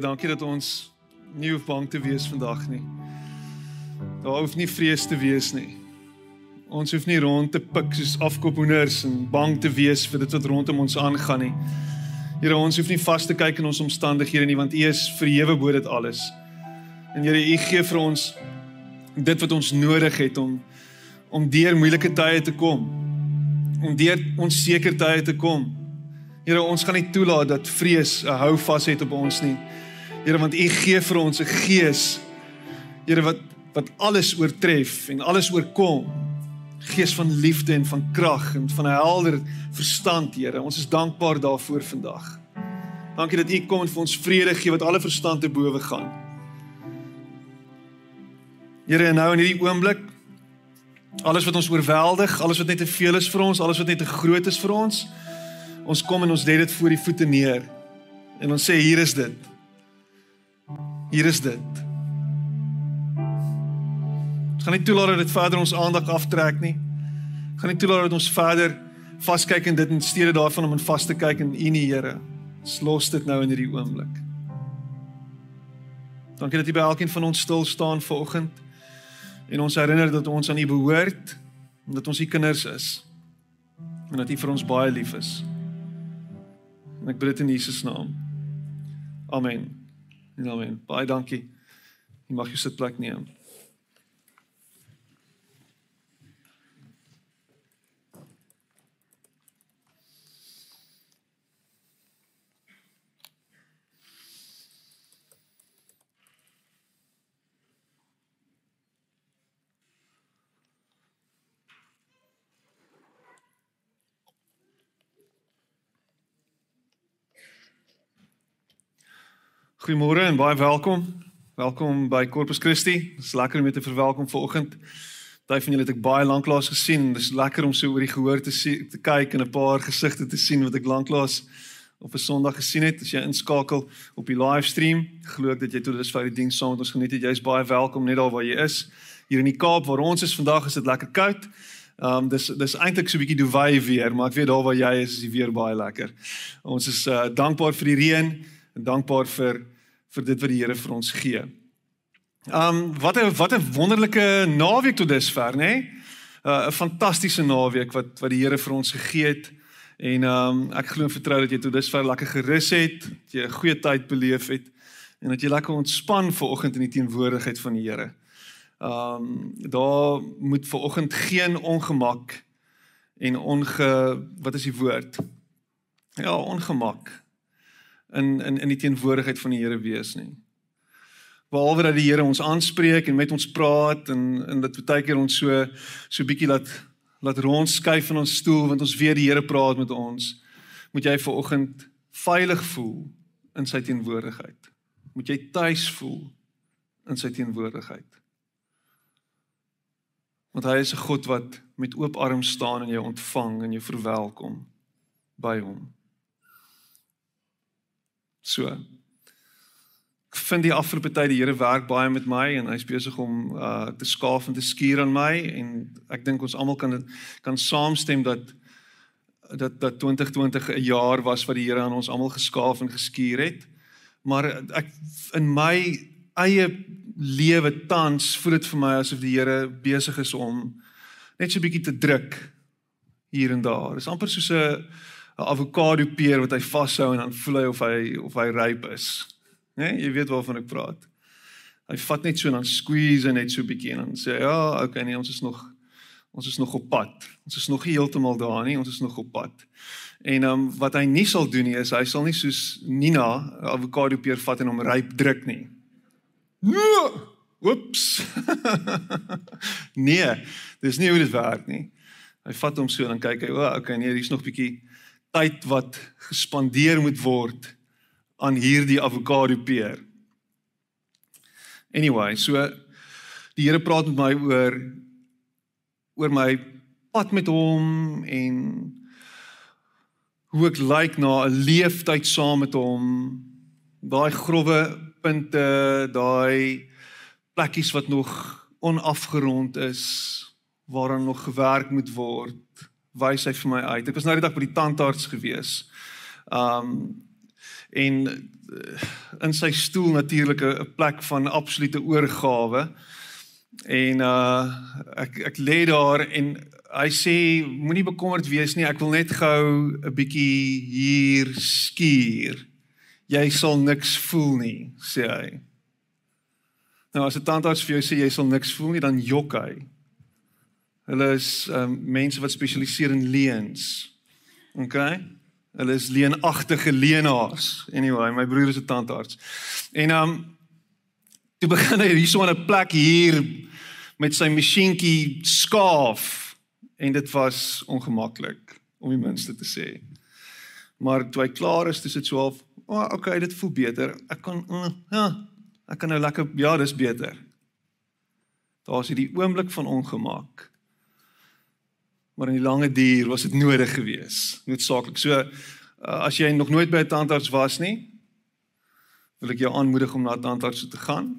Here, dankie dat ons nie hoef bang te wees vandag nie. Daar hoef nie vrees te wees nie. Ons hoef nie rond te pik soos afkophoenders en bang te wees vir dit wat rondom ons aangaan nie. Here, ons hoef nie vas te kyk in ons omstandighede nie want U is verhewe bo dit alles. En Here, U gee vir ons dit wat ons nodig het om om deur moeilike tye te kom. Om deur onseker tye te kom. Here, ons gaan nie toelaat dat vrees 'n hou vas het op ons nie. Here, want U gee vir ons 'n gees Here wat wat alles oortref en alles oorkom. Gees van liefde en van krag en van 'n helder verstand, Here. Ons is dankbaar daarvoor vandag. Dankie dat U kom en vir ons vrede gee wat alle verstand te bowe gaan. Here, nou in hierdie oomblik alles wat ons oorweldig, alles wat net te veel is vir ons, alles wat net te groot is vir ons, ons kom en ons lê dit voor die voete neer. En ons sê hier is dit. Hier is dit. Ons gaan nie toelaat dat dit verder ons aandag aftrek nie. Ons gaan nie toelaat dat ons verder vaskyk in dit in steede daarvan om in vas te kyk in U nie, Here. Ons los dit nou in hierdie oomblik. Dankie dat U by elkeen van ons stil staan vanoggend en ons herinner dat ons aan U behoort en dat ons U kinders is en dat U vir ons baie lief is. En ek bid dit in Jesus naam. Amen. En amen. Baie dankie. Jy mag jou sitplek neem. Goeiemôre en baie welkom. Welkom by Corpus Christi. Dit is lekker om te verwelkom vanoggend. Party van julle het ek baie lanklaas gesien. Dit is lekker om so oor die gehoor te sien, te kyk en 'n paar gesigte te sien wat ek lanklaas op 'n Sondag gesien het. As jy inskakel op die livestream, glo ek dat jy tot dusver die diens saam met ons geniet het. Jy's baie welkom net daar waar jy is. Hier in die Kaap waar ons is vandag is dit lekker koud. Ehm um, dis dis eintlik so 'n bietjie duwy weer, maar ek weet daar waar jy is is die weer baie lekker. Ons is uh, dankbaar vir die reën dankbaar vir vir dit wat die Here vir ons gee. Um wat 'n wat 'n wonderlike naweek tot dusver, nê? Nee? Uh, 'n fantastiese naweek wat wat die Here vir ons gegee het. En um ek glo en vertrou dat jy tot dusver lekker gerus het, dat jy 'n goeie tyd beleef het en dat jy lekker ontspan ver oggend in die teenwoordigheid van die Here. Um daar moet ver oggend geen ongemak en onge wat is die woord? Ja, ongemak in in in die teenwoordigheid van die Here wees nie. Behalwe dat die Here ons aanspreek en met ons praat en en dat baie keer ons so so bietjie laat laat rondskuif in ons stoel want ons weet die Here praat met ons. Moet jy ver oggend veilig voel in sy teenwoordigheid. Moet jy tuis voel in sy teenwoordigheid. Want hy is 'n God wat met oop arms staan en jou ontvang en jou verwelkom by hom. So. Ek vind die afgelope tyd die Here werk baie met my en hy's besig om uh te skaaf en te skuur aan my en ek dink ons almal kan kan saamstem dat dat dat 2020 'n jaar was wat die Here aan ons almal geskaaf en geskuur het. Maar ek in my eie lewe tans voel dit vir my asof die Here besig is om net so 'n bietjie te druk hier en daar. Dit is amper soos 'n 'n avokado peer wat hy vashou en dan voel hy of hy of hy ryp is. Né? Nee, jy weet waarvan ek praat. Hy vat net so en dan squeeze en net so 'n bietjie en dan sê ja, okay nee, ons is nog ons is nog op pad. Ons is nog nie heeltemal daar nie, ons is nog op pad. En ehm um, wat hy nie sal doen nie is hy sal nie soos Nina avokado peer vat en hom ryp druk nie. Nee. Oeps. nee, dis nie hoe dit werk nie. Hy vat hom so en dan kyk hy, o, okay, nee, hier's nog bietjie tyd wat gespandeer moet word aan hierdie avokado peer. Anyway, so die Here praat met my oor oor my pad met hom en hoe ek lyk na 'n leeftyd saam met hom. Daai grouwe punte, daai plekkies wat nog onafgerond is, waaraan nog gewerk moet word wys hy vir my uit. Ek was nou die dag by die tandarts gewees. Um en uh, in sy stoel natuurlik 'n plek van absolute oorgawe. En uh ek ek lê daar en hy sê moenie bekommerd wees nie, ek wil net gou 'n bietjie hier skuur. Jy sal niks voel nie, sê hy. Nou as 'n tandarts vir jou sê jy sal niks voel nie, dan jok hy. Hulle is um, mense wat spesialiseer in leuns. OK? Hulle is leenagtige leenaars. Anyway, my broer is 'n tandarts. En um toe begin hy hierso 'n plek hier met sy masjienkie skaaf en dit was ongemaklik om die minste te sê. Maar toe hy klaar is, dis dit so half, "O, oh, okay, dit voel beter. Ek kan uh, ja, ek kan nou lekker ja, dis beter." Daar's hierdie oomblik van ongemak. Maar in die lange duur was dit nodig geweest, noodsaaklik. So uh, as jy nog nooit by 'n tandarts was nie, wil ek jou aanmoedig om na 'n tandarts te gaan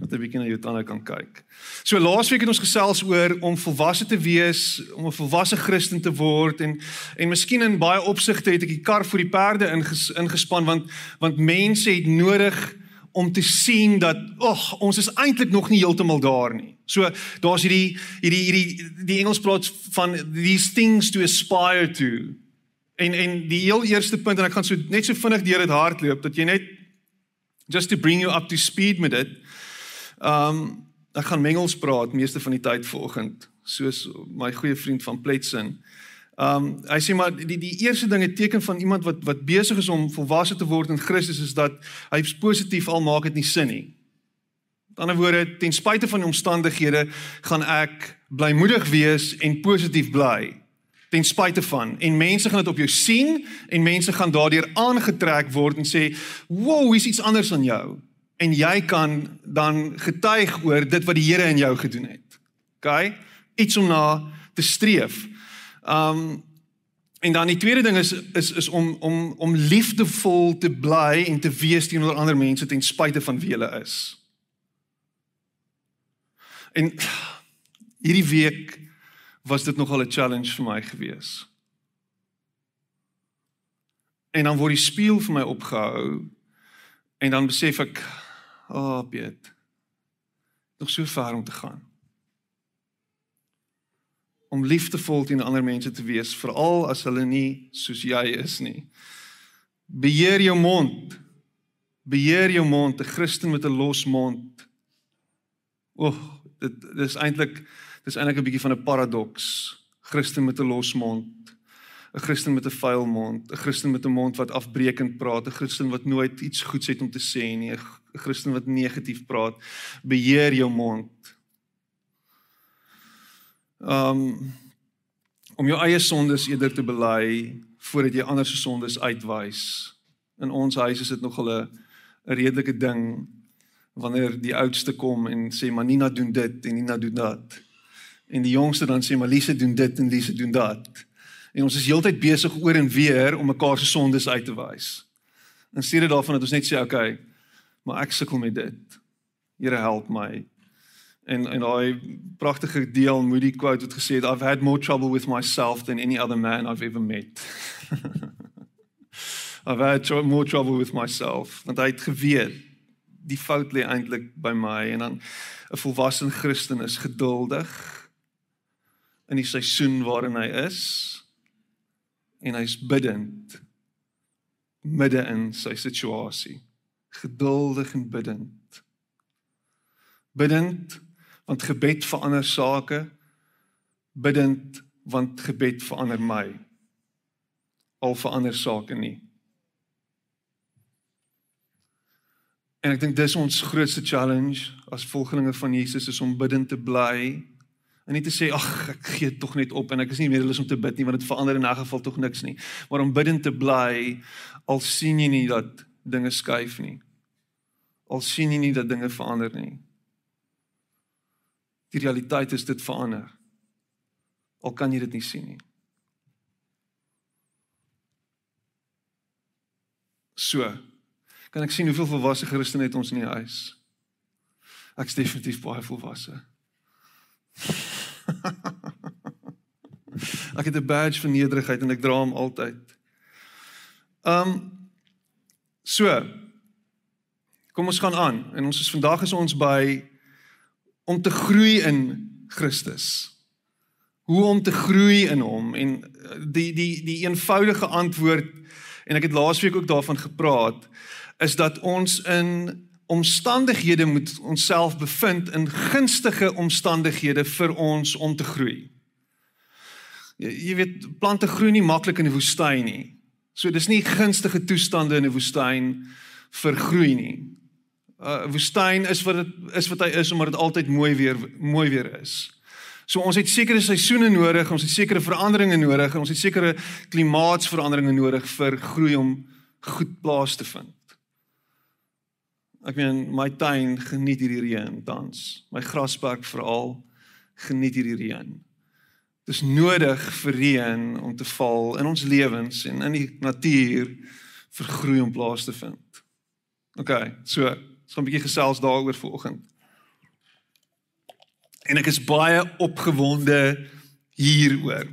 dat 'n bietjie na jou tande kan kyk. So laasweek het ons gesels oor om volwasse te wees, om 'n volwasse Christen te word en en miskien in baie opsigte het ek die kar vir die perde inges, ingespan want want mense het nodig om te sien dat ag ons is eintlik nog nie heeltemal daar nie. So daar's hierdie hierdie hierdie die Engels praat van these things to aspire to. En en die heel eerste punt en ek gaan so net so vinnig deur dit hardloop dat jy net just to bring you up to speed met dit. Ehm um, ek gaan mengels praat meeste van die tyd vanoggend, soos my goeie vriend van Pletsin. Ehm um, hy sê maar die die eerste ding 'n teken van iemand wat wat besig is om volwasse te word in Christus is dat hy positief al maak dit nie sin nie. Met ander woorde, ten spyte van die omstandighede gaan ek blymoedig wees en positief bly ten spyte van en mense gaan dit op jou sien en mense gaan daardeur aangetrek word en sê, "Wow, hier's iets anders aan jou." en jy kan dan getuig oor dit wat die Here in jou gedoen het. OK? Iets om na te streef. Um en dan die tweede ding is is is om om om liefdevol te bly en te wees teenoor ander mense ten spyte van wie hulle is. En hierdie week was dit nogal 'n challenge vir my gewees. En dan word die spieël vir my opgehou en dan besef ek O, oh, Piet. Nog so ver om te gaan. Om liefdevol teenoor ander mense te wees, veral as hulle nie soos jy is nie. Beheer jou mond. Beheer jou mond, 'n Christen met 'n los mond. O, oh, dit dis eintlik dis eintlik 'n bietjie van 'n paradoks. Christen met 'n los mond. 'n Christen met 'n vuil mond, 'n Christen met 'n mond wat afbreekend praat, 'n Christen wat nooit iets goeds het om te sê nie, 'n Christen wat negatief praat. Beheer jou mond. Um om jou eie sondes eerder te bely voordat jy ander se sondes uitwys. In ons huis is dit nogal 'n 'n redelike ding wanneer die oudste kom en sê maar Nina doen dit en Nina doen dat. En die jongste dan sê maar Lise doen dit en Lise doen dat. En ons is heeltyd besig oor en weer om mekaar se sondes uit te wys. In steede daarvan dat ons net sê, "Oké, okay, maar ek sukkel met dit. Here help my." En en daai pragtige deel Moody quote het gesê, "I've had more trouble with myself than any other man I've ever met." I've had more trouble with myself. Want hy het geweet die fout lê eintlik by my en dan 'n volwasse Christen is geduldig in die seisoen waarin hy is en hy's bidend midde in sy situasie. Geduldig en bidend bidend want gebed verander sake bidend want gebed verander my. Al verander sake nie en ek dink dis ons grootste challenge as volgelinge van Jesus is om bidend te bly En nie te sê ag ek gee tog net op en ek is nie meer lus om te bid nie want dit verander in 'n geval tog niks nie. Maar om bidend te bly al sien jy nie dat dinge skuif nie. Al sien jy nie dat dinge verander nie. Die realiteit is dit verander. Al kan jy dit nie sien nie. So. Kan ek sien hoeveel volwasse Christene het ons in die huis? Ek's definitief baie volwasse. ek het 'n badge van nederigheid en ek dra hom altyd. Um So. Kom ons gaan aan en ons is vandag is ons by om te groei in Christus. Hoe om te groei in hom en die die die eenvoudige antwoord en ek het laasweek ook daarvan gepraat is dat ons in omstandighede moet onsself bevind in gunstige omstandighede vir ons om te groei. Jy, weet plante groei nie maklik in die woestyn nie. So dis nie gunstige toestande in 'n woestyn vir groei nie. 'n uh, Woestyn is wat dit is wat hy is omdat dit altyd mooi weer mooi weer is. So ons het sekere seisoene nodig, ons het sekere veranderinge nodig en ons het sekere klimaatsveranderinge nodig vir groei om goed plaas te vind. Ek meen my tuin geniet hierdie reën tans. My grasperk veral geniet hierdie reën. Dis nodig vir reën om te val in ons lewens en in die natuur vir groei om plaas te vind. OK, so, ons gaan 'n bietjie gesels daaroor vanoggend. En ek is baie opgewonde hieroor.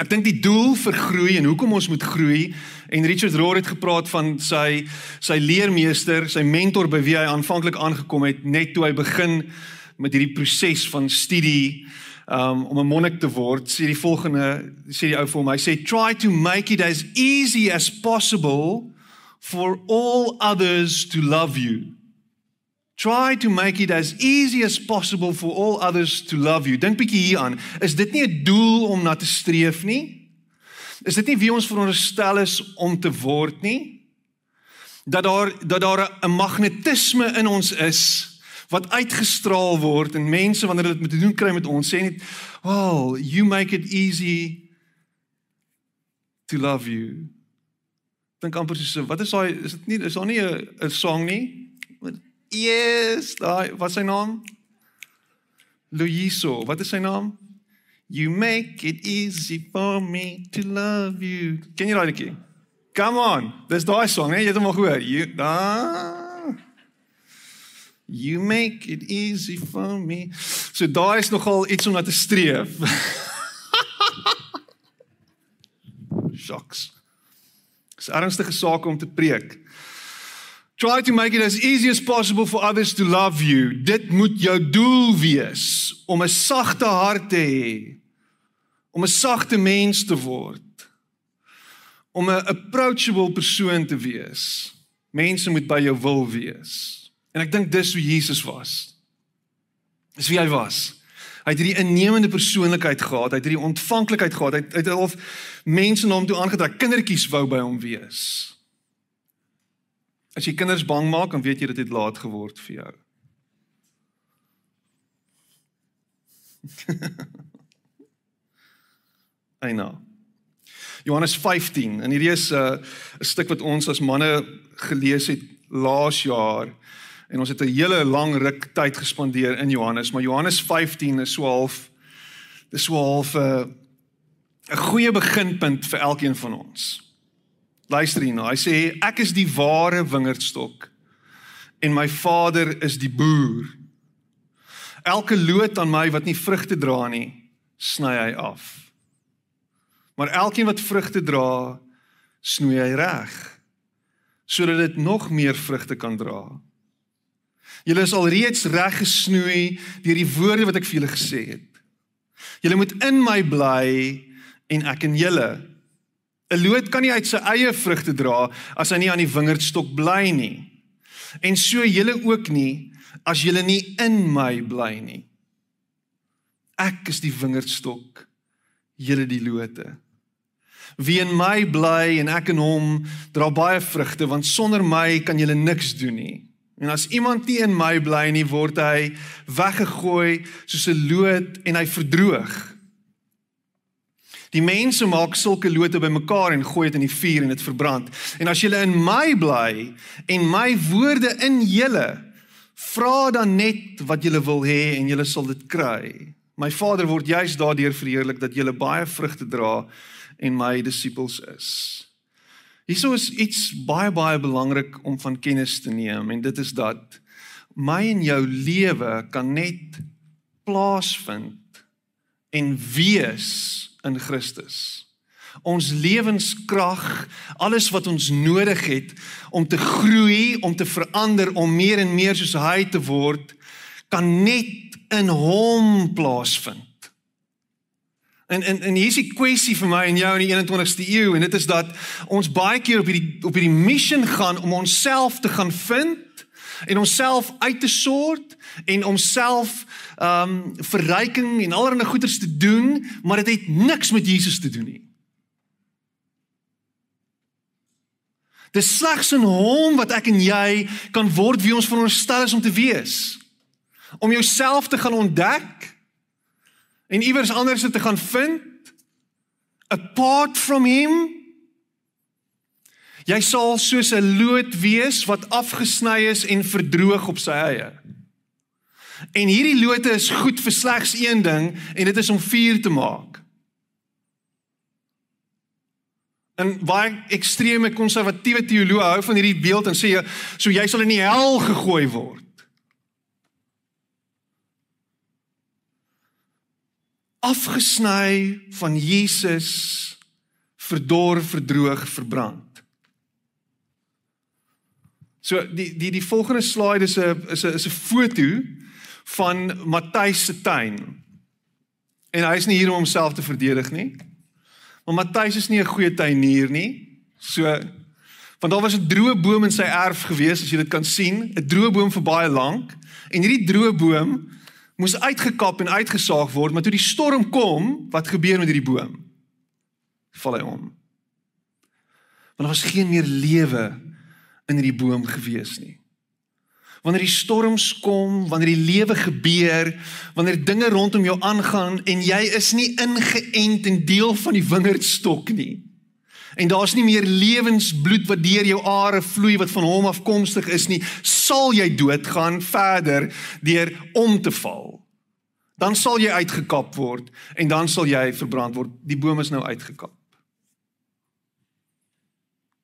Ek dink die doel vir groei en hoekom ons moet groei en Richard Rohr het gepraat van sy sy leermeester, sy mentor by wie hy aanvanklik aangekom het net toe hy begin met hierdie proses van studie um, om 'n monnik te word, sê die volgende, sê die ou vir hom, hy sê try to make it as easy as possible for all others to love you. Try to make it as easy as possible for all others to love you. Dink bietjie hieraan. Is dit nie 'n doel om na te streef nie? Is dit nie wie ons veronderstel is om te word nie? Dat daar dat daar 'n magnetisme in ons is wat uitgestraal word en mense wanneer dit met doen kry met ons sê net, "Oh, you make it easy to love you." Dink amper so, wat is daai is dit nie is daar nie 'n song nie? Yes, daai wat sy naam? Luiso, wat is sy naam? You make it easy for me to love you. Ken jy daai liedjie? Come on. Dis daai song, hè? Jy het hom al gehoor. You ah You make it easy for me. So daai is nogal iets om na te streef. Shocks. Dis ernstige saak om te preek. Try to make it as easy as possible for others to love you. Dit moet jou doel wees om 'n sagte hart te hê. Om 'n sagte mens te word. Om 'n approachable persoon te wees. Mense moet by jou wil wees. En ek dink dis hoe Jesus was. Dis wie hy was. Hy het hierdie innemende persoonlikheid gehad, hy het hierdie ontvanklikheid gehad. Hy het al mense na hom toe aangetrek, kindertjies wou by hom wees. As jy kinders bang maak, dan weet jy dit het laat geword vir jou. Eina. Johannes 15 en hierdie is 'n uh, stuk wat ons as manne gelees het laas jaar En ons het 'n hele lang ruk tyd gespandeer in Johannes, maar Johannes 15 is so half dis so half 'n uh, goeie beginpunt vir elkeen van ons. Luister hierna. Hy sê ek is die ware wingerdstok en my Vader is die boer. Elke loot aan my wat nie vrugte dra nie, sny hy af. Maar elkeen wat vrugte dra, snoei hy reg sodat dit nog meer vrugte kan dra. Julle is alreeds reg gesnoei deur die woorde wat ek vir julle gesê het. Julle moet in my bly en ek in julle. 'n Loot kan nie uit sy eie vrugte dra as hy nie aan die wingerdstok bly nie. En so julle ook nie as julle nie in my bly nie. Ek is die wingerdstok, julle die lote. Wie in my bly en ek in hom dra baie vrugte want sonder my kan julle niks doen nie. En as iemand nie in my bly nie, word hy weggegooi soos 'n loot en hy verdroog. Die mense maak sulke lote bymekaar en gooi dit in die vuur en dit verbrand. En as julle in my bly en my woorde in julle, vra dan net wat julle wil hê en julle sal dit kry. My Vader word juis daardeur verheerlik dat julle baie vrugte dra en my disippels is. Hierso is iets baie baie belangrik om van kennis te neem en dit is dat my en jou lewe kan net plaasvind en wees in Christus. ons lewenskrag, alles wat ons nodig het om te groei, om te verander, om meer en meer soos hy te word, kan net in hom plaasvind. En en en hier's die kwessie vir my en jou in die 21ste eeu en dit is dat ons baie keer op hierdie op hierdie missie gaan om onsself te gaan vind en onsself uit te sort en onsself ehm um, verryking en allerlei goeders te doen, maar dit het niks met Jesus te doen nie. Dis slegs in hom wat ek en jy kan word wie ons veronderstel is om te wees. Om jouself te gaan ontdek en iewers anders te gaan vind apart from him. Jy sal soos 'n lood wees wat afgesny is en verdroog op sy eie. En hierdie lote is goed vir slegs een ding en dit is om vuur te maak. En baie ekstreme konservatiewe teoloë hou van hierdie beeld en sê so jy sal in die hel gegooi word. Afgesny van Jesus verdor, verdroog, verbrand. So die die die volgende slide is 'n is 'n is 'n foto van Matthys se tuin. En hy is nie hier om homself te verdedig nie. Maar Matthys is nie 'n goeie tuinier nie. So want daar was 'n droë boom in sy erf gewees as jy dit kan sien, 'n droë boom vir baie lank en hierdie droë boom moes uitgekap en uitgesaag word, maar toe die storm kom, wat gebeur met hierdie boom? Val hy om. Want daar was geen meer lewe in hierdie boom gewees nie wanneer die storms kom, wanneer die lewe gebeur, wanneer dinge rondom jou aangaan en jy is nie ingeënt en deel van die wingerdstok nie. En daar's nie meer lewensbloed wat deur jou are vloei wat van hom afkomstig is nie, sal jy doodgaan verder deur om te val. Dan sal jy uitgekap word en dan sal jy verbrand word. Die boom is nou uitgekap.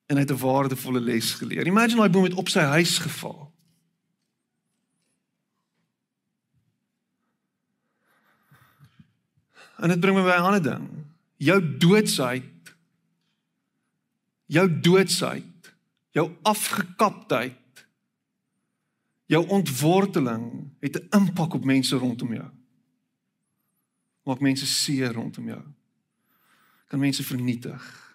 En hy het 'n waardevolle les geleer. Imagine daai boom het op sy huis geval. En dit bring my by 'n ander ding. Jou doodsheid jou doodsheid, jou afgekaptheid, jou ontworteling het 'n impak op mense rondom jou. Maak mense seer rondom jou. Kan mense vernietig.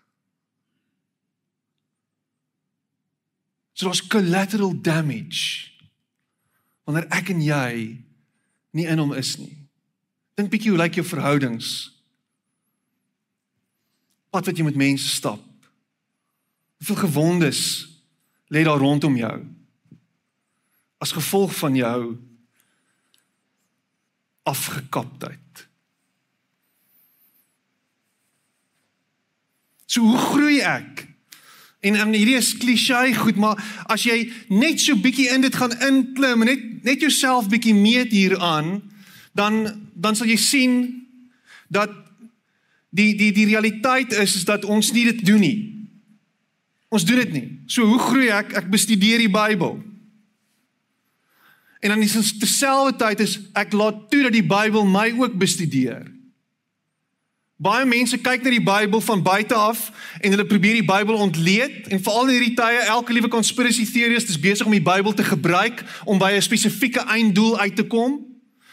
So daar's collateral damage wanneer ek en jy nie in hom is nie. Dink bietjie hoe lyk jou verhoudings? Wat wat jy met mense stap? Hoeveel gewondes lê daar rondom jou? As gevolg van jou afgekaptheid. So hoe groei ek? En en hierdie is klisjé goed, maar as jy net so bietjie in dit gaan inklim en net net jouself bietjie meet hieraan, dan dan sal jy sien dat die die die realiteit is is dat ons nie dit doen nie. Ons doen dit nie. So hoe groei ek? Ek bestudeer die Bybel. En dan is dit terselfdertyd is ek laat toe dat die Bybel my ook bestudeer. Baie mense kyk na die Bybel van buite af en hulle probeer die Bybel ontleed en veral in hierdie tye elke liewe conspiracy theorist is besig om die Bybel te gebruik om by 'n spesifieke einddoel uit te kom.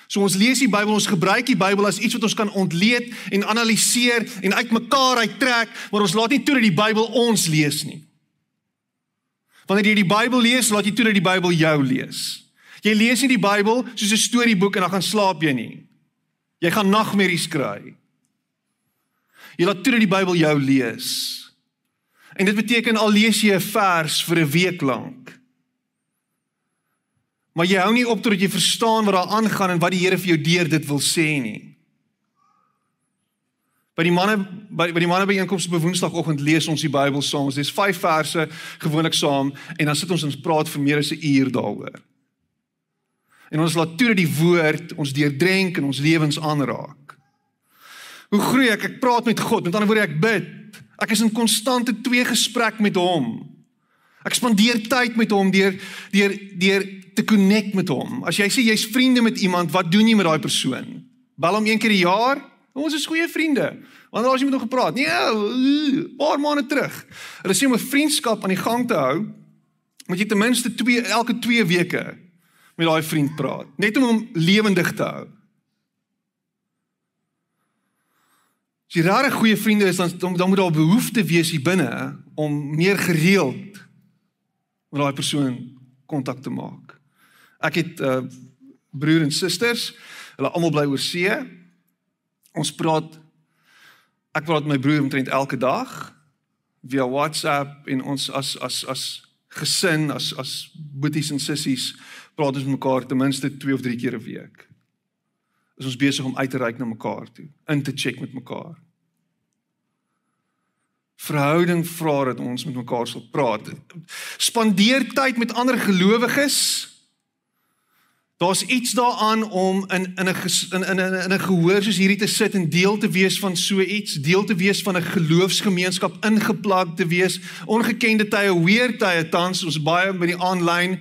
So ons lees die Bybel, ons gebruik die Bybel as iets wat ons kan ontleed en analiseer en uitmekaar uittrek, maar ons laat nie toe dat die Bybel ons lees nie. Wanneer jy die Bybel lees, laat jy toe dat die Bybel jou lees. Jy lees nie die Bybel soos 'n storieboek en dan gaan slaap jy nie. Jy gaan nagmerries kry. Jy laat toe dat die Bybel jou lees. En dit beteken al lees jy 'n vers vir 'n week lank, Maar jy hou nie op totdat jy verstaan wat daar aangaan en wat die Here vir jou deur dit wil sê nie. By die manne by, by die manne by einkoms op Woensdagoggend lees ons die Bybel saam. Ons lees 5 verse gewoonlik saam en dan sit ons en praat vir meer as 'n uur daaroor. En ons laat toe dat die woord ons deurdrenk en ons lewens aanraak. Hoe groei ek? Ek praat met God. Met ander woorde ek bid. Ek is in konstante twee gesprek met hom. Ek spandeer tyd met hom deur deur deur te connect met hom. As jy sê jy's vriende met iemand, wat doen jy met daai persoon? Bel hom een keer 'n jaar? Ons is goeie vriende. Wanneer as jy met hom gepraat? Nee, 'n paar maande terug. Hulle sê om 'n vriendskap aan die gang te hou, moet jy ten minste 2 elke 2 weke met daai vriend praat, net om hom lewendig te hou. As jy regtig goeie vriende is, dan dan moet daar 'n behoefte wees hier binne om meer gereeld met daai persoon kontak te maak. Ek het uh broer en susters, hulle almal bly oor see. Ons praat ek praat met my broer omtrent elke dag via WhatsApp en ons as as as gesin, as as boeties en sissies praat ons mekaar ten minste 2 of 3 keer 'n week is ons besig om uit te reik na mekaar toe, in te check met mekaar. Verhouding vra dat ons met mekaar sal praat. Spandeer tyd met ander gelowiges. Daar's iets daaraan om in in 'n in in in 'n gehoor soos hierdie te sit en deel te wees van so iets, deel te wees van 'n geloofsgemeenskap, ingeplak te wees. Ongekende tye, weer tye tans, ons baie met die aanlyn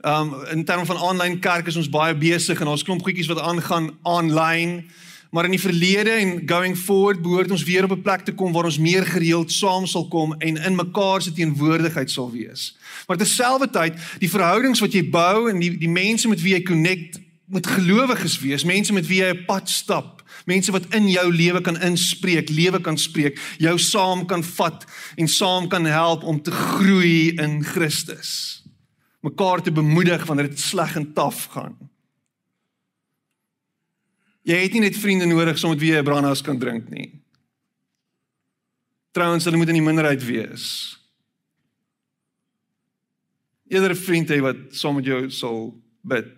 Um in terme van aanlyn kerk is ons baie besig en ons klomp goedjies wat aangaan aanlyn. Maar in die verlede en going forward behoort ons weer op 'n plek te kom waar ons meer gereeld saam sal kom en in mekaar se teenwoordigheid sal wees. Maar terselfdertyd, die verhoudings wat jy bou en die die mense met wie jy connect moet gelowiges wees, mense met wie jy 'n pad stap, mense wat in jou lewe kan inspreek, lewe kan spreek, jou saam kan vat en saam kan help om te groei in Christus mekaar te bemoedig wanneer dit sleg en taaf gaan. Jy het nie net vriende nodig soms wie jy 'n brandhouse kan drink nie. Trouwens, hulle moet in die minderheid wees. Eerder 'n vriend hê wat saam met jou sal bid.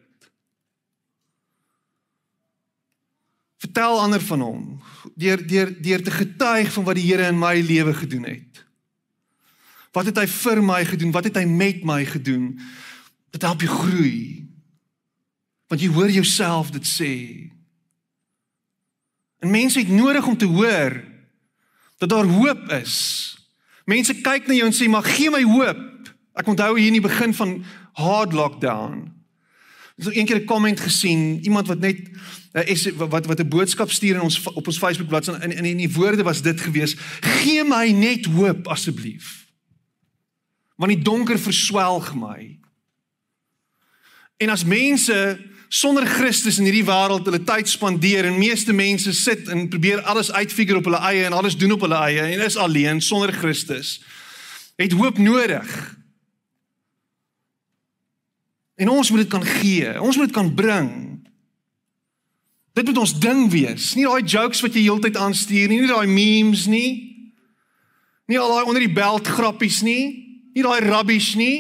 Vertel ander van hom deur deur deur te getuig van wat die Here in my lewe gedoen het. Wat het hy vir my gedoen? Wat het hy met my gedoen? Dit help jou groei. Want jy hoor jouself dit sê. En mense het nodig om te hoor dat daar hoop is. Mense kyk na jou en sê maar gee my hoop. Ek onthou hier in die begin van hard lockdown. Ek het eendag 'n komment gesien, iemand wat net is wat wat 'n boodskap stuur in ons op ons Facebook bladsy en in in die woorde was dit gewees: "Gee my net hoop asseblief." Want die donker verswelg my. En as mense sonder Christus in hierdie wêreld hulle tyd spandeer en meeste mense sit en probeer alles uitfigure op hulle eie en alles doen op hulle eie en is alleen sonder Christus, het hoop nodig. En ons moet dit kan gee. Ons moet dit kan bring. Dit moet ons ding wees. Nie daai jokes wat jy heeltyd aanstuur nie, nie daai memes nie. Nie al daai onder die belt grappies nie. Nie daai rubbish nie.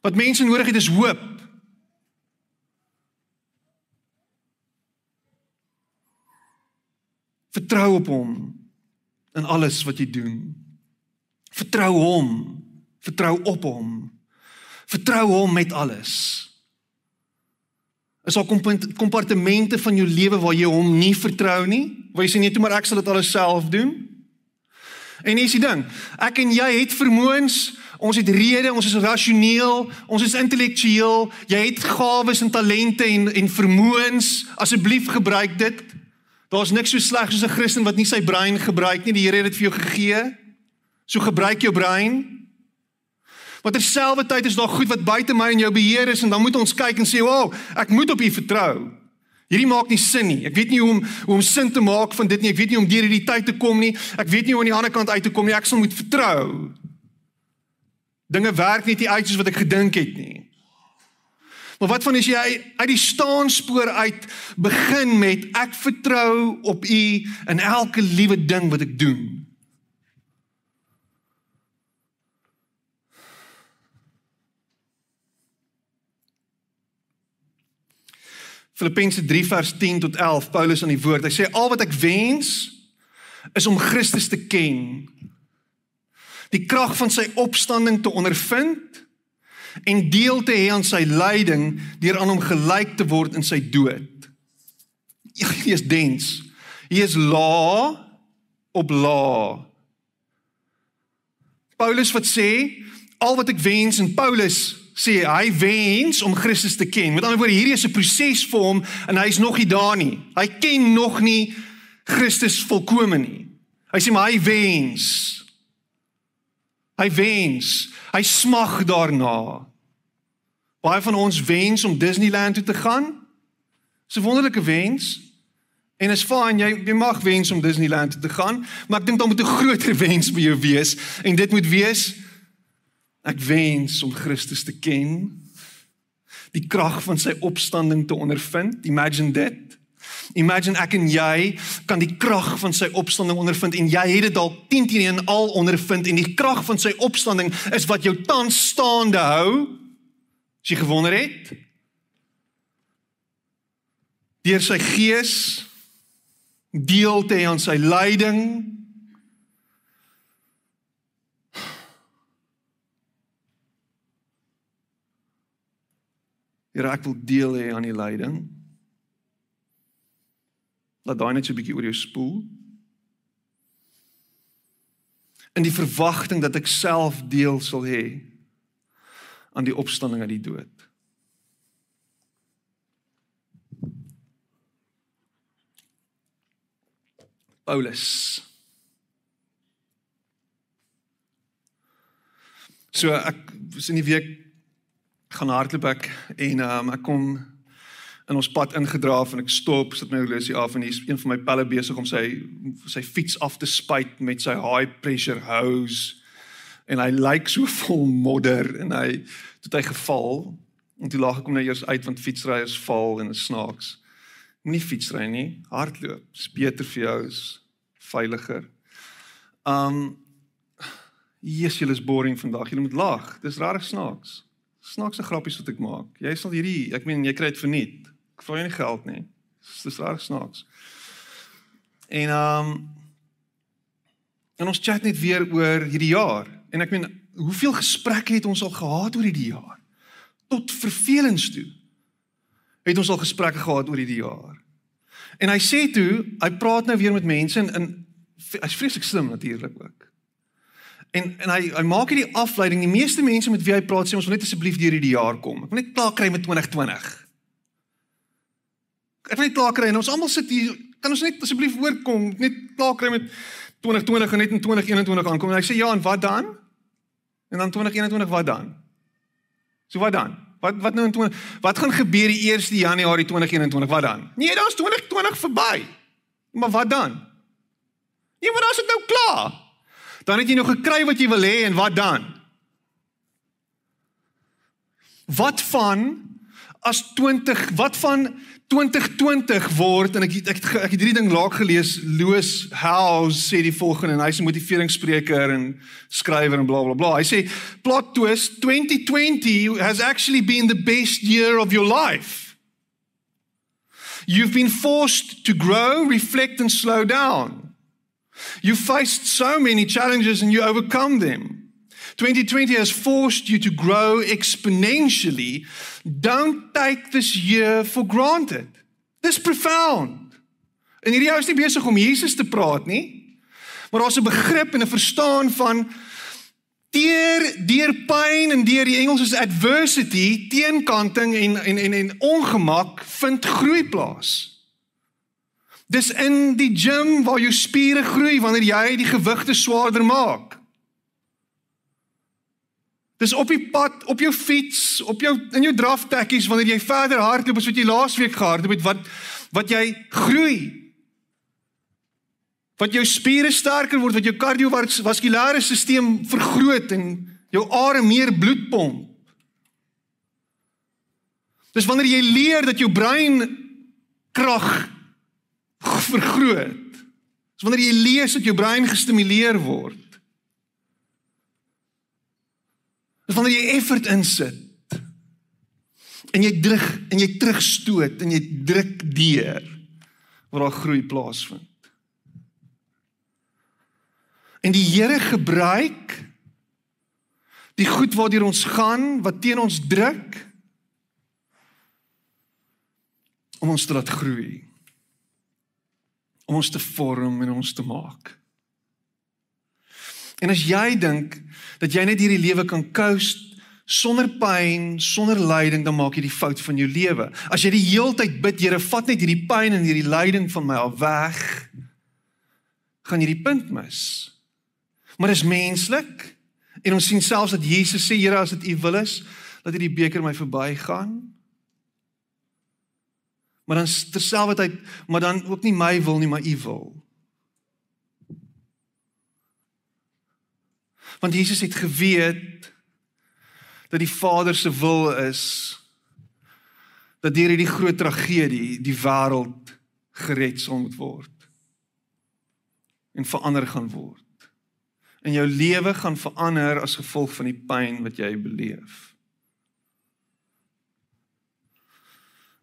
Wat mense nodig het is hoop. Vertrou op hom in alles wat jy doen. Vertrou hom. Vertrou op hom. Vertrou hom met alles. Is daar kompartemente van jou lewe waar jy hom nie vertrou nie? Waar jy sê nee, toe maar ek sal dit alles self doen? En hier is die ding. Ek en jy het vermoëns, ons het rede, ons is rasioneel, ons is intellektueel. Jy het gawes en talente en en vermoëns. Asseblief gebruik dit. Daar's niks so sleg soos 'n Christen wat nie sy brein gebruik nie. Die Here het dit vir jou gegee. So gebruik jou brein. Maar terselfdertyd is daar goed wat buite my en jou beheer is en dan moet ons kyk en sê, "Wow, ek moet op U vertrou." Hierdie maak nie sin nie. Ek weet nie hoe om hoe om sin te maak van dit nie. Ek weet nie om deur hierdie tyd te kom nie. Ek weet nie hoe aan die ander kant uit te kom nie. Ek sal moet vertrou. Dinge werk nie uit soos wat ek gedink het nie. Maar wat van as jy uit die staanspoor uit begin met ek vertrou op U in elke liewe ding wat ek doen? Filippense 3 vers 10 tot 11 Paulus aan die woord. Hy sê al wat ek wens is om Christus te ken. Die krag van sy opstanding te ondervind en deel te hê aan sy lyding deur aan hom gelyk te word in sy dood. Hy is dens. Hy is la op la. Paulus wat sê al wat ek wens en Paulus sê hy wens om Christus te ken. Met ander woorde, hierdie is 'n proses vir hom en hy's nog nie daar nie. Hy ken nog nie Christus volkome nie. Hy sê maar hy wens. Hy wens. Hy smag daarna. Baie van ons wens om Disneyland toe te gaan. Dis 'n wonderlike wens. En is fyn jy jy mag wens om Disneyland toe te gaan, maar ek dink daar moet 'n groter wens by jou wees en dit moet wees ek wens om Christus te ken. Die krag van sy opstanding te ondervind. Imagine dit. Imagine ek en jy kan die krag van sy opstanding ondervind en jy het dit dalk 10 teen 1 al ondervind en die krag van sy opstanding is wat jou tans staande hou. As jy gewonder het, deur sy gees deel te hê aan sy lyding Here ek wil deel hê aan die lyding. Laat daai net so 'n bietjie oor jou spoel. In die verwagting dat ek self deel sal hê aan die opstanding uit die dood. Paulus. So ek was in die week gaan hardloop ek en um, ek kom in ons pad ingedraaf en ek stop, sit my horlosie af en hier's een van my pelle besig om sy sy fiets af te spuit met sy high pressure hose en hy lyk so vol modder en hy het hy geval en toe lag ek hom nou eers uit want fietsryers val en is snaaks. Moenie fietsry nie, hardloop. Dis beter vir jou, is veiliger. Um Jesus, julle is boring vandag. Julle moet lag. Dis rarig snaaks. Snaakse grappies wat ek maak. Jy sal hierdie, ek meen jy kry dit verniet. Ek vra jou nie geld nie. Dis, dis rarig snaaks. En um en ons chat net weer oor hierdie jaar. En ek meen, hoeveel gesprekke het ons al gehad oor hierdie jaar? Tot vervelings toe. Het ons al gesprekke gehad oor hierdie jaar. En hy sê toe, hy praat nou weer met mense en, en hy's vreeslik slim natuurlik ook. En en hy hy maak hierdie afleiding. Die meeste mense met wie hy praat sê ons wil net asseblief deur hierdie jaar kom. Ek wil net klaar kry met 2020. Ek wil net klaar kry en ons almal sit hier, kan ons net asseblief oorkom, net klaar kry met 2020 en net in 2021 aankom. En hy sê ja, en wat dan? En dan 2021 wat dan? So wat dan? Wat wat nou in 20 Wat gaan gebeur die 1 Januarie 2021? Wat dan? Nee, daar's 2020 verby. Maar wat dan? Nee, maar as dit nou klaar. Dan het jy nog gekry wat jy wil hê en wat dan? Wat van as 20 wat van 2020 word en ek ek ek, ek het hierdie ding laak gelees Loos House sê die volgende en hy's 'n motiveringsspreker en skrywer en bla bla bla. Hy sê plot twist 2020 has actually been the best year of your life. You've been forced to grow, reflect and slow down. You faced so many challenges and you overcome them. 2020 has forced you to grow exponentially. Don't take this year for granted. Dis profound. En hierdie ou is nie besig om Jesus te praat nie. Maar daar's 'n begrip en 'n verstaan van deur deur pyn en deur die Engels is adversity, teenkanting en en en en ongemak vind groei plaas. Dis in die gym waar jou spiere groei wanneer jy die gewigte swaarder maak. Dis op die pad, op jou fiets, op jou in jou draftekkies wanneer jy verder hardloop as wat jy laasweek gehardloop het, wat wat jy groei. Wat jou spiere sterker word, wat jou kardiovaskulêre stelsel vergroot en jou are meer bloed pomp. Dis wanneer jy leer dat jou brein krag vergroot. Dis wanneer jy lees dat jou brein gestimuleer word. Dis wanneer jy effort insit. En jy druk en jy terugstoot en jy druk deur waar daar groei plaasvind. En die Here gebruik die goed waardeur ons gaan, wat teen ons druk om ons te laat groei. Om ons te vorm en ons te maak. En as jy dink dat jy net hierdie lewe kan coast sonder pyn, sonder lyding, dan maak jy die fout van jou lewe. As jy die heeltyd bid, Here, vat net hierdie pyn en hierdie lyding van my af weg, gaan jy die punt mis. Maar dis menslik. En ons sien selfs dat Jesus sê, Here, as dit U wil is, dat hierdie beker my verbygaan. Maar dan terselfdertyd, maar dan ook nie my wil nie, maar U wil. Want Jesus het geweet dat die Vader se wil is dat deur hierdie groot tragedie die wêreld gered sal moet word en verander gaan word. En jou lewe gaan verander as gevolg van die pyn wat jy beleef.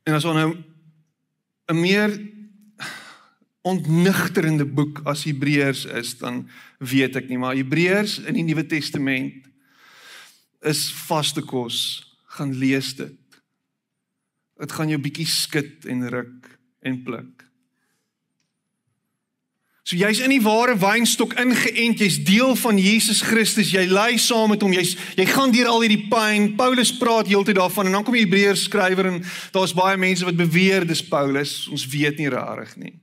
En as ons nou 'n meer ontnigterende boek as Hebreërs is, dan weet ek nie, maar Hebreërs in die Nuwe Testament is vaste kos. Gaan lees dit. Dit gaan jou bietjie skud en ruk en pluk. So jy's in die ware wynstok ingeënt, jy's deel van Jesus Christus, jy ly saam met hom, jy's jy gaan deur al hierdie pyn. Paulus praat heeltyd daarvan en dan kom die Hebreërs skrywer en daar's baie mense wat beweer dis Paulus. Ons weet nie regtig nie.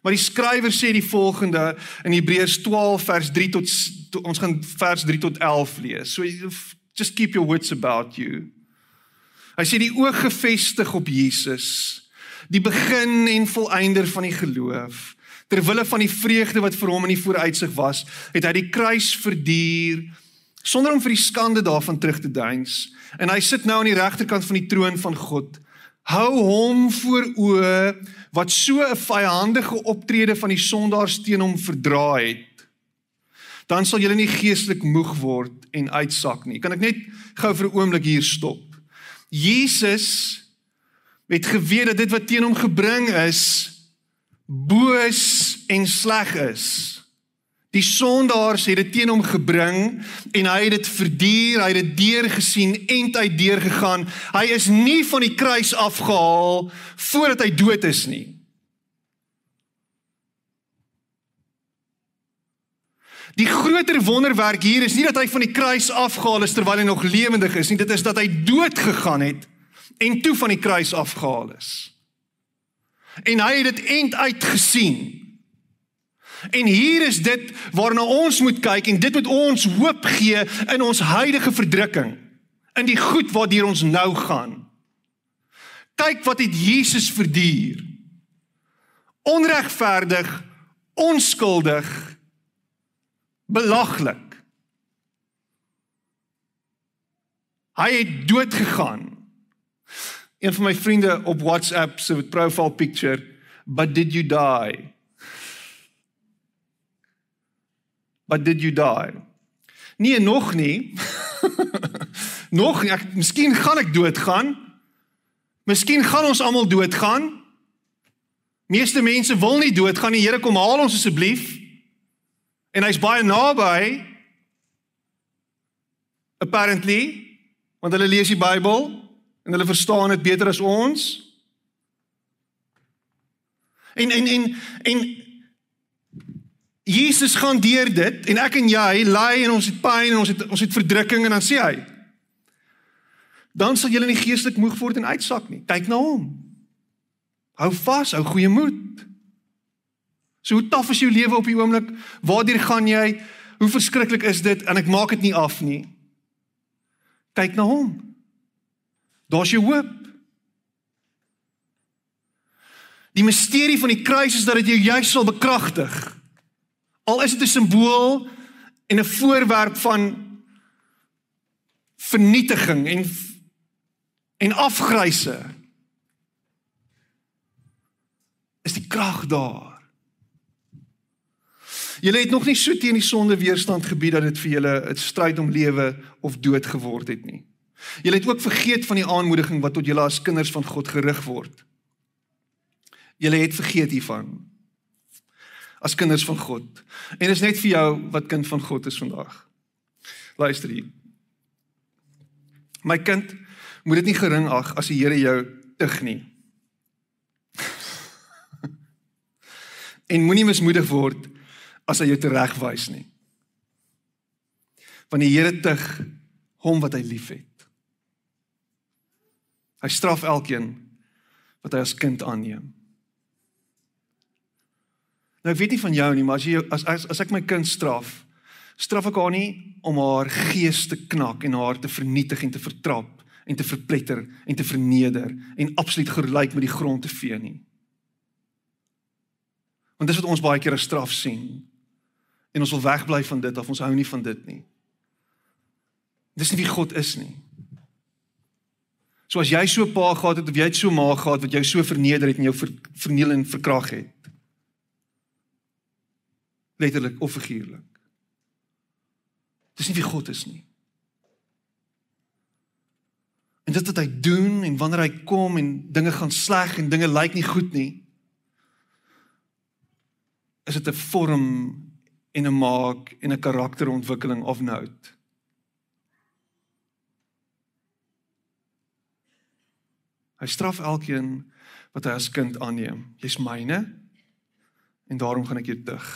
Maar die skrywer sê die volgende in Hebreërs 12 vers 3 tot, tot ons gaan vers 3 tot 11 lees. So just keep your wits about you. Hy sê die oog gefestig op Jesus, die begin en volëinder van die geloof. Terwille van die vreugde wat vir hom in die vooruitsig was, het hy die kruis verduur sonder om vir die skande daarvan terug te deins. En hy sit nou aan die regterkant van die troon van God. Hou hom voor oë wat so 'n vyandige optrede van die sondaars teen hom verdra het, dan sal julle nie geestelik moeg word en uitsak nie. Kan ek net gou vir 'n oomblik hier stop? Jesus het geweet dat dit wat teen hom gebring is boos en sleg is. Die sondaars het dit teen hom gebring en hy het dit verduur, hy het dit deurgesien en hy het deurgegaan. Hy is nie van die kruis afgehaal voordat hy dood is nie. Die groter wonderwerk hier is nie dat hy van die kruis afgehaal is terwyl hy nog lewendig is nie, dit is dat hy dood gegaan het en toe van die kruis afgehaal is. En hy het dit end uit gesien. En hier is dit waarna ons moet kyk en dit moet ons hoop gee in ons huidige verdrukking. In die goed waardeur ons nou gaan. Kyk wat het Jesus verduur. Onregverdig, onskuldig, belaglik. Hy het dood gegaan. Een van my vriende op WhatsApp se profile picture, but did you die? but did you die? Nee, nog nie. nog nie. Ek miskien gaan ek doodgaan. Miskien gaan ons almal doodgaan. Meeste mense wil nie doodgaan nie. Here kom haal ons asseblief. En hy's baie naby. Apparently, want hulle lees die Bybel en hulle verstaan dit beter as ons. En en en en Jesus gaan deur dit en ek en jy ly en ons het pyn en ons het ons het verdrukking en dan sê hy dan sal julle nie geestelik moeg word en uitsak nie. Kyk na hom. Hou vas, hou goeie moed. So hoe taaf is jou lewe op die oomblik? Waartoe gaan jy? Hoe verskriklik is dit en ek maak dit nie af nie. Kyk na hom. Daar's jou hoop. Die misterie van die kruis is dat dit jou juis sal bekragtig. Al is dit 'n simbool en 'n voorwerp van vernietiging en en afgryse. Is die krag daar? Julle het nog nie so teen die sonde weerstand gebied dat dit vir julle 'n stryd om lewe of dood geword het nie. Julle het ook vergeet van die aanmoediging wat tot julle as kinders van God gerig word. Julle het vergeet hiervan as kinders van God. En dit is net vir jou wat kind van God is vandag. Luister hier. My kind, moet dit nie gering ag as die Here jou tug nie. en moenie mismoedig word as hy jou teregwys nie. Want die Here tug hom wat hy liefhet. Hy straf elkeen wat hy as kind aanneem. Nou ek weet nie van jou nie, maar as jy as as, as ek my kind straf, straf ek haar nie om haar gees te knak en haar te vernietig en te vertrap en te verpletter en te verneder en absoluut gelyk met die grond te vee nie. Want dis wat ons baie keer as straf sien. En ons wil wegbly van dit of ons hou nie van dit nie. Dis nie wie God is nie. So as jy so 'n pa gehad het of jy het so 'n ma gehad wat jou so verneder het en jou ver, verniel en verkrag het. Letterlik of figuurlik. Dis nie wie God is nie. En dit wat hy doen en wanneer hy kom en dinge gaan sleg en dinge lyk nie goed nie. Is dit 'n vorm en 'n maak en 'n karakterontwikkeling of note? Hy straf elkeen wat hy as kind aanneem. Jy's myne en daarom gaan ek jou dig.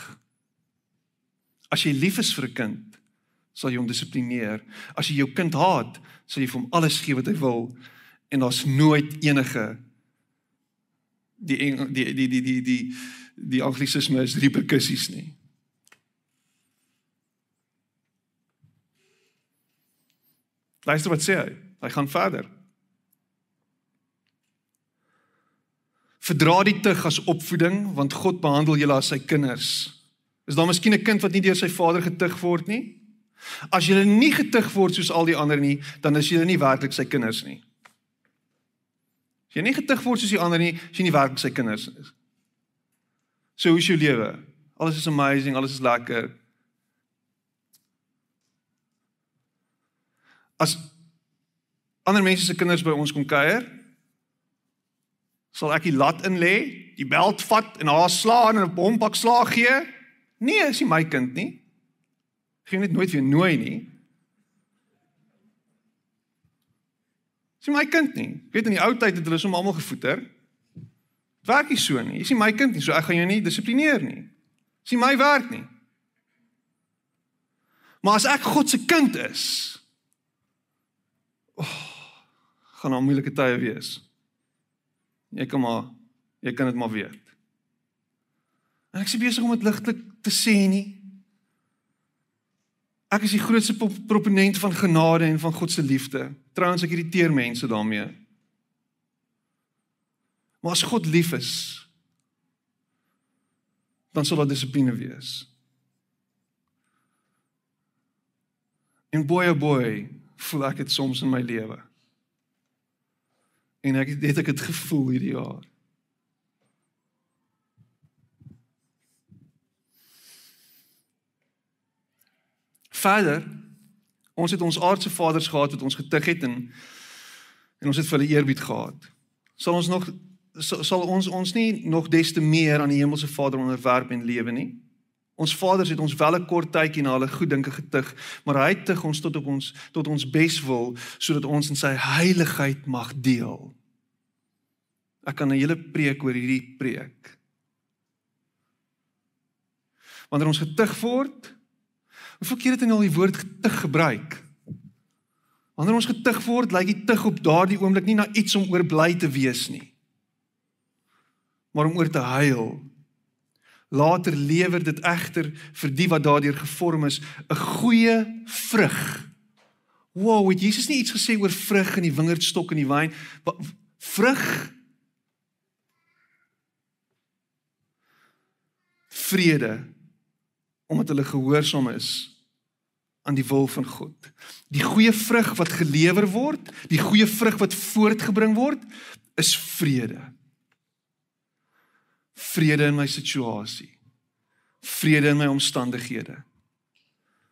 As jy lief is vir 'n kind, sal jy hom dissiplineer. As jy jou kind haat, sal jy vir hom alles gee wat hy wil en daar's nooit enige die die die die die die die anglisisme is reperkusies nie. Luister wat sê hy. Hy gaan verder. Verdra die tug as opvoeding want God behandel julle as sy kinders. Is daar miskien 'n kind wat nie deur sy vader getug word nie? As jy nie getug word soos al die ander nie, dan is jy nie werklik sy kinders nie. As jy nie getug word soos die ander nie, is jy nie werklik sy kinders nie. So hoe is jou lewe? Alles is amazing, alles is lekker. As ander mense se kinders by ons kom kuier, sal ek die lat in lê, die beld vat en haar slaan en 'n bompak slaag gee? Nee, is nie my kind nie. Geen net nooit weer nooi nie. Is nie my kind nie. Ek weet in die ou tyd het hulle soms almal gevoeter. Dit werk nie so nie. Is nie my kind nie, so ek gaan jou nie dissiplineer nie. Is nie my werk nie. Maar as ek God se kind is, oh, gaan daar moeilike tye wees. Jy kan maar jy kan dit maar weet. En ek sê besig om dit ligtelik te sê nie. Ek is die grootste proponent van genade en van God se liefde. Trouens ek irriteer mense daarmee. Maar as God lief is, dan sal daar dissipline wees. En boy oh boy, voel ek dit soms in my lewe. En ek het ek het gevoel hierdie jaar. Verder, ons het ons aardse vaders gehad wat ons getuig het en en ons het vir hulle eerbied gehad. Sal ons nog sal ons ons nie nog des te meer aan die hemelse Vader onderwerp en lewe nie? Ons vaders het ons wel 'n kort tydjie na hulle goeddinke getug, maar hy tug ons tot op ons tot ons beswil sodat ons in sy heiligheid mag deel. Ek kan 'n hele preek oor hierdie preek. Wanneer ons getug word, Hoeveel keer het hy al die woord getug gebruik? Wanneer ons getug word, lyk die tug op daardie oomblik nie na iets om oor bly te wees nie. Maar om oor te huil. Later lewer dit egter vir die wat daardeur gevorm is, 'n goeie vrug. Wow, het Jesus nie iets gesê oor vrug in die wingerdstok en die wyn? Vrug vrede omdat hulle gehoorsaam is aan die wil van God. Die goeie vrug wat gelewer word, die goeie vrug wat voortgebring word, is vrede. Vrede in my situasie. Vrede in my omstandighede.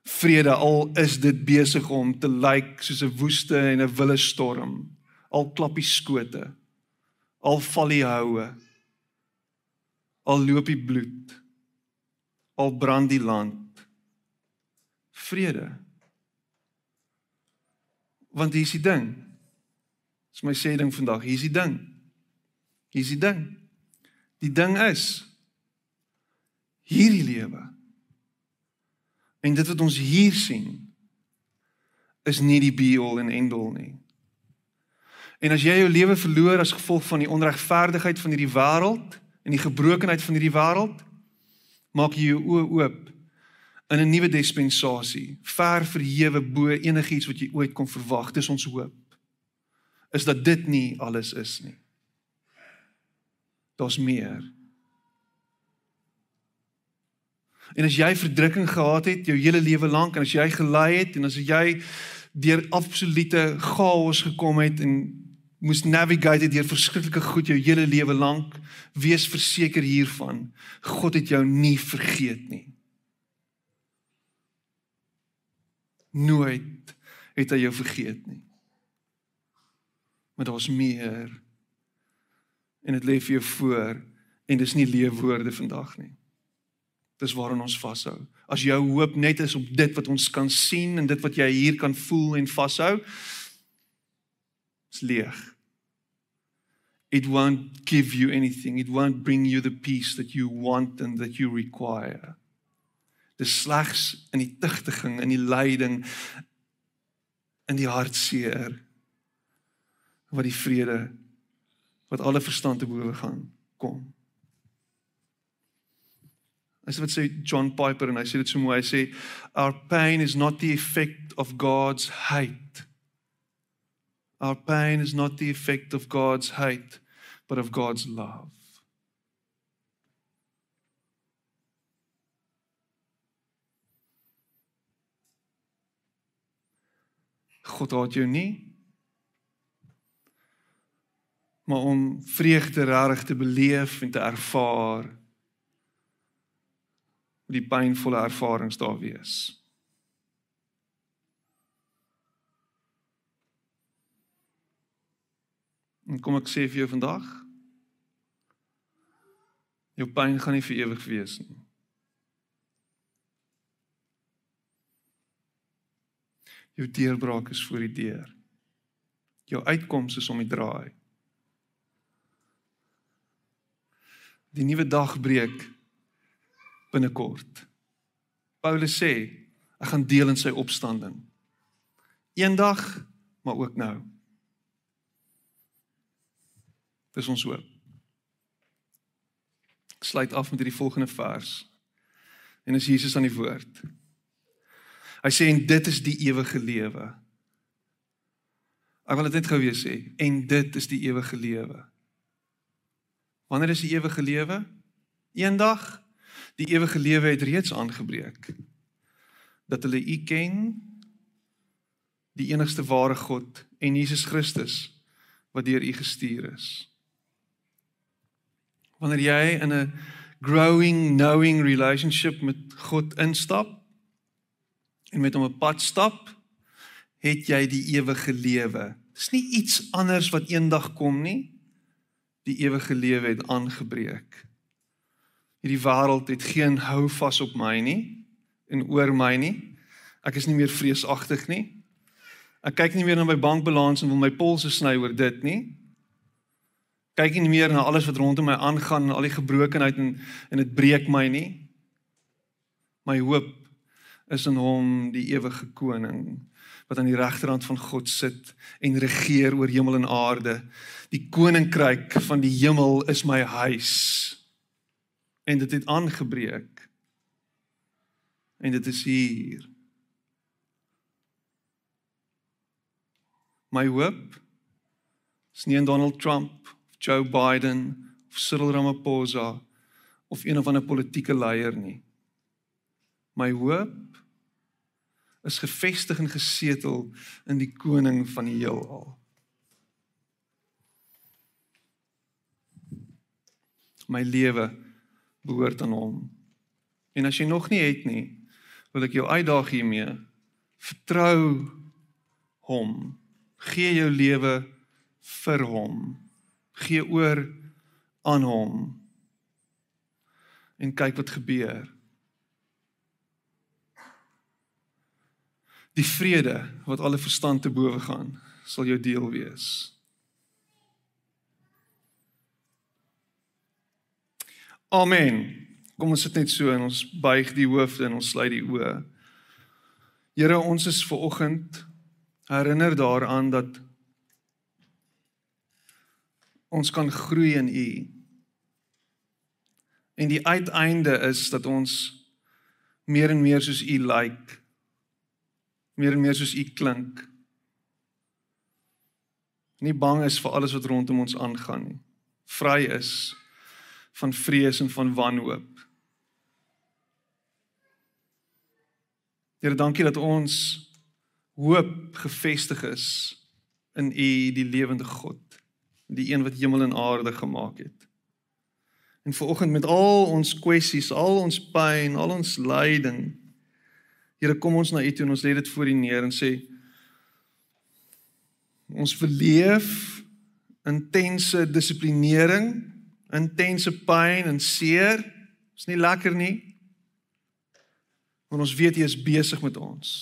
Vrede al is dit besig om te lyk soos 'n woeste en 'n wille storm. Al klap die skote. Al val die houe. Al loop die bloed al brand die land vrede want hier is die ding dis my sê ding vandag hier is die ding hier is die ding die ding is hierdie lewe en dit wat ons hier sien is nie die be all and end all nie en as jy jou lewe verloor as gevolg van die onregverdigheid van hierdie wêreld en die gebrokenheid van hierdie wêreld Maak jy jou oë oop in 'n nuwe dispensasie, ver verhewe bo enigiets wat jy ooit kon verwag. Dis ons hoop. Is dat dit nie alles is nie. Daar's meer. En as jy verdrukking gehad het jou hele lewe lank en as jy gelei het en as jy deur absolute chaos gekom het en moes navigate deur verskriklike goed jou hele lewe lank, wees verseker hiervan, God het jou nie vergeet nie. Nooit het hy jou vergeet nie. Maar daar's meer. En dit lê vir jou voor en dis nie leefwoorde vandag nie. Dis waaraan ons vashou. As jou hoop net is op dit wat ons kan sien en dit wat jy hier kan voel en vashou, is leeg. It won't give you anything. It won't bring you the peace that you want and that you require. Dis slegs in die tigtiging, in die lyding, in die hartseer wat die vrede wat alle verstand te bowe gaan kom. Dis wat sê John Piper en hy sê dit so mooi. Hy sê our pain is not the effect of God's hate. Our pain is not the effect of God's hate, but of God's love. God haat jou nie. Maar om vreugde reg te beleef en te ervaar die pynvolle ervarings daar wees. En kom ek sê vir jou vandag, jou pyn gaan nie vir ewig wees nie. Jou deurbraak is voor die deur. Jou uitkoms is om die draai. Die nuwe dag breek binnekort. Paulus sê, ek gaan deel in sy opstanding. Eendag, maar ook nou. Dis ons hoop. Ek sluit af met hierdie volgende vers. En is Jesus aan die woord. Hy sê en dit is die ewige lewe. Ek wil dit net gou weer sê en dit is die ewige lewe. Wanneer is die ewige lewe? Eendag die ewige lewe het reeds aangebreek. Dat hulle U ken, die enigste ware God en Jesus Christus wat deur U gestuur is. Wanneer jy in 'n growing knowing relationship met God instap en met hom 'n pad stap, het jy die ewige lewe. Dis nie iets anders wat eendag kom nie. Die ewige lewe het aangebreek hierdie wêreld het geen hou vas op my nie en oor my nie. Ek is nie meer vreesagtig nie. Ek kyk nie meer na my bankbalans en wil my polse sny oor dit nie. Kyk nie meer na alles wat rondom my aangaan en al die gebrokenheid en en dit breek my nie. My hoop is in hom die ewige koning wat aan die regterhand van God sit en regeer oor hemel en aarde. Die koninkryk van die hemel is my huis en dit het aangebreek. En dit is hier. My hoop is nie in Donald Trump of Joe Biden of Cyril Ramaphosa of een of ander politieke leier nie. My hoop is gefestig en gesetel in die koning van die heelal. My lewe behoort aan hom. En as jy nog nie het nie, wil ek jou uitdaag hiermee. Vertrou hom. Gee jou lewe vir hom. Gee oor aan hom. En kyk wat gebeur. Die vrede wat alle verstand te bowe gaan, sal jou deel wees. Amen. Kom ons sit net so en ons buig die hoofde en ons sluit die oë. Here, ons is ver oggend herinner daaraan dat ons kan groei in U. En die uiteinde is dat ons meer en meer soos U lyk. Like, meer en meer soos U klink. Nie bang is vir alles wat rondom ons aangaan nie. Vry is van vrees en van wanhoop. Here, dankie dat ons hoop gefestig is in U, die lewende God, die een wat hemel en aarde gemaak het. En vanoggend met al ons kwessies, al ons pyn, al ons lyding, Here kom ons na U toe en ons lê dit voor U neer en sê ons verleef intense dissiplinering, intense pyn en seer. Is nie lekker nie. Maar ons weet U is besig met ons.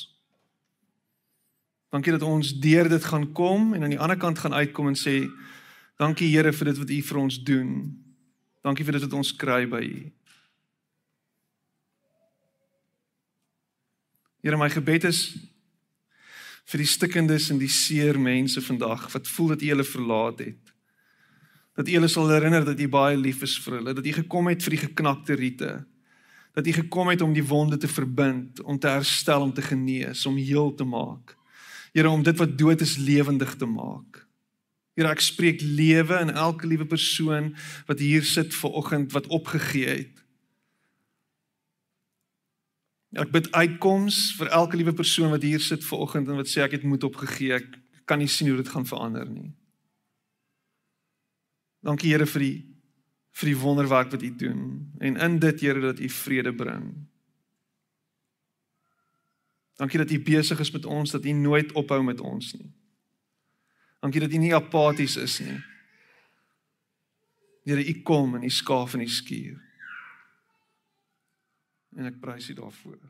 Dankie dat ons deur dit gaan kom en aan die ander kant gaan uitkom en sê dankie Here vir dit wat U vir ons doen. Dankie vir dit wat ons kry by U. Here, my gebed is vir die stikkendes en die seer mense vandag wat voel dat U hulle verlaat het. Dat U hulle sal herinner dat U baie lief is vir hulle, dat U gekom het vir die geknakte riete. Dat U gekom het om die wonde te verbind, om te herstel, om te genees, om heel te maak. Here, om dit wat dood is lewendig te maak. Here ek spreek lewe in elke liewe persoon wat hier sit ver oggend wat opgegee het. Ek bid uitkoms vir elke liewe persoon wat hier sit ver oggend en wat sê ek het moed opgegee. Ek kan nie sien hoe dit gaan verander nie. Dankie Here vir die vir die wonderwerk wat U doen en in dit Here dat U vrede bring. Dankie dat U besig is met ons dat U nooit ophou met ons nie. Dankie dat U nie apaties is nie. Here, U kom en U skaaf en U skuur. En ek prys U daarvoor.